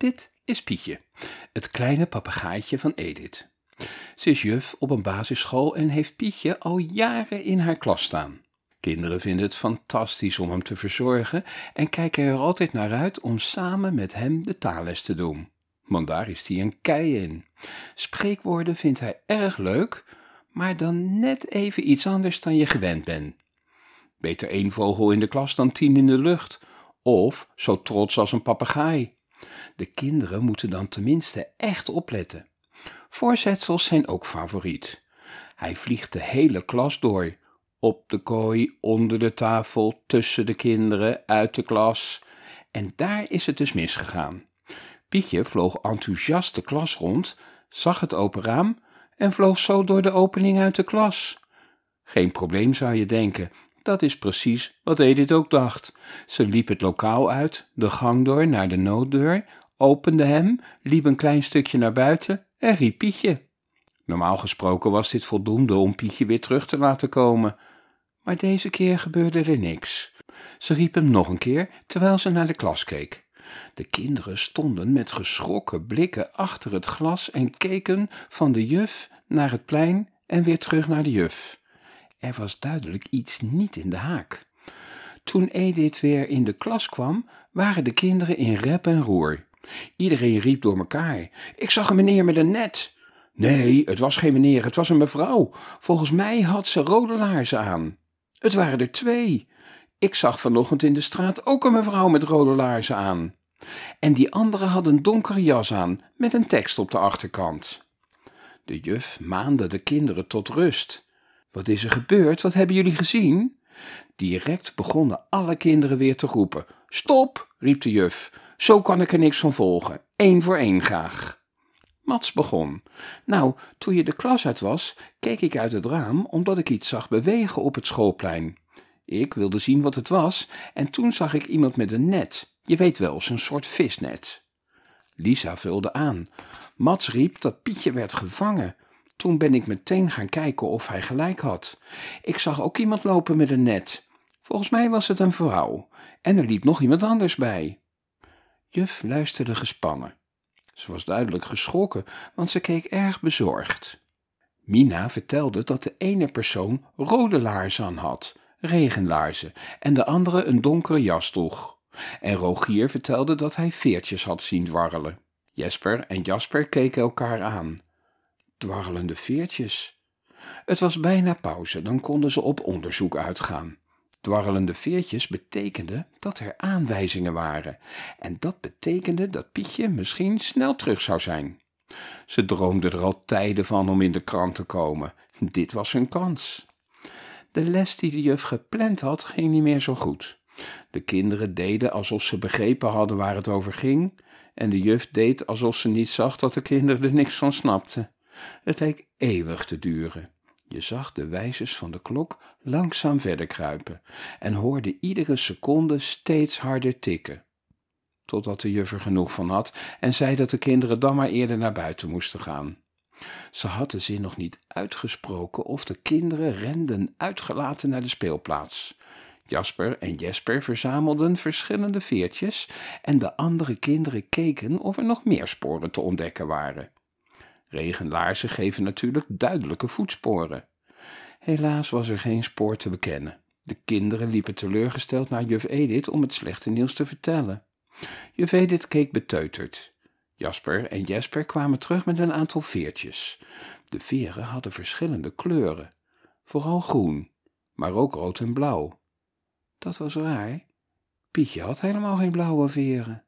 Dit is Pietje, het kleine papegaaitje van Edith. Ze is juf op een basisschool en heeft Pietje al jaren in haar klas staan. Kinderen vinden het fantastisch om hem te verzorgen en kijken er altijd naar uit om samen met hem de taalles te doen. Want daar is hij een kei in. Spreekwoorden vindt hij erg leuk, maar dan net even iets anders dan je gewend bent. Beter één vogel in de klas dan tien in de lucht, of zo trots als een papegaai. De kinderen moeten dan tenminste echt opletten. Voorzetsels zijn ook favoriet. Hij vliegt de hele klas door. Op de kooi, onder de tafel, tussen de kinderen, uit de klas. En daar is het dus misgegaan. Pietje vloog enthousiast de klas rond, zag het open raam en vloog zo door de opening uit de klas. Geen probleem zou je denken, dat is precies wat Edith ook dacht. Ze liep het lokaal uit, de gang door naar de nooddeur, opende hem, liep een klein stukje naar buiten en riep Pietje. Normaal gesproken was dit voldoende om Pietje weer terug te laten komen. Maar deze keer gebeurde er niks. Ze riep hem nog een keer terwijl ze naar de klas keek. De kinderen stonden met geschrokken blikken achter het glas en keken van de juf naar het plein en weer terug naar de juf. Er was duidelijk iets niet in de haak. Toen Edith weer in de klas kwam, waren de kinderen in rep en roer. Iedereen riep door elkaar: Ik zag een meneer met een net. Nee, het was geen meneer, het was een mevrouw. Volgens mij had ze rode laarzen aan. Het waren er twee. Ik zag vanochtend in de straat ook een mevrouw met rode laarzen aan. En die andere had een donkere jas aan, met een tekst op de achterkant. De juf maande de kinderen tot rust. Wat is er gebeurd? Wat hebben jullie gezien? Direct begonnen alle kinderen weer te roepen. Stop, riep de juf. Zo kan ik er niks van volgen. Eén voor één graag. Mats begon. Nou, toen je de klas uit was, keek ik uit het raam omdat ik iets zag bewegen op het schoolplein. Ik wilde zien wat het was en toen zag ik iemand met een net. Je weet wel, zo'n soort visnet. Lisa vulde aan. Mats riep dat Pietje werd gevangen. Toen ben ik meteen gaan kijken of hij gelijk had. Ik zag ook iemand lopen met een net. Volgens mij was het een vrouw. En er liep nog iemand anders bij. Juf luisterde gespannen. Ze was duidelijk geschrokken, want ze keek erg bezorgd. Mina vertelde dat de ene persoon rode laarzen had, regenlaarzen, en de andere een donkere jas droeg. En Rogier vertelde dat hij veertjes had zien dwarrelen. Jesper en Jasper keken elkaar aan. Dwarrelende veertjes. Het was bijna pauze, dan konden ze op onderzoek uitgaan. Dwarrelende veertjes betekende dat er aanwijzingen waren, en dat betekende dat Pietje misschien snel terug zou zijn. Ze droomde er al tijden van om in de krant te komen. Dit was hun kans. De les die de juf gepland had, ging niet meer zo goed. De kinderen deden alsof ze begrepen hadden waar het over ging, en de juf deed alsof ze niet zag dat de kinderen er niks van snapten. Het leek eeuwig te duren. Je zag de wijzers van de klok langzaam verder kruipen en hoorde iedere seconde steeds harder tikken. Totdat de juf er genoeg van had en zei dat de kinderen dan maar eerder naar buiten moesten gaan. Ze had de nog niet uitgesproken of de kinderen renden uitgelaten naar de speelplaats. Jasper en Jesper verzamelden verschillende veertjes en de andere kinderen keken of er nog meer sporen te ontdekken waren. Regenlaarzen geven natuurlijk duidelijke voetsporen. Helaas was er geen spoor te bekennen. De kinderen liepen teleurgesteld naar juf Edith om het slechte nieuws te vertellen. Juf Edith keek beteuterd. Jasper en Jesper kwamen terug met een aantal veertjes. De veren hadden verschillende kleuren, vooral groen, maar ook rood en blauw. Dat was raar. Pietje had helemaal geen blauwe veren.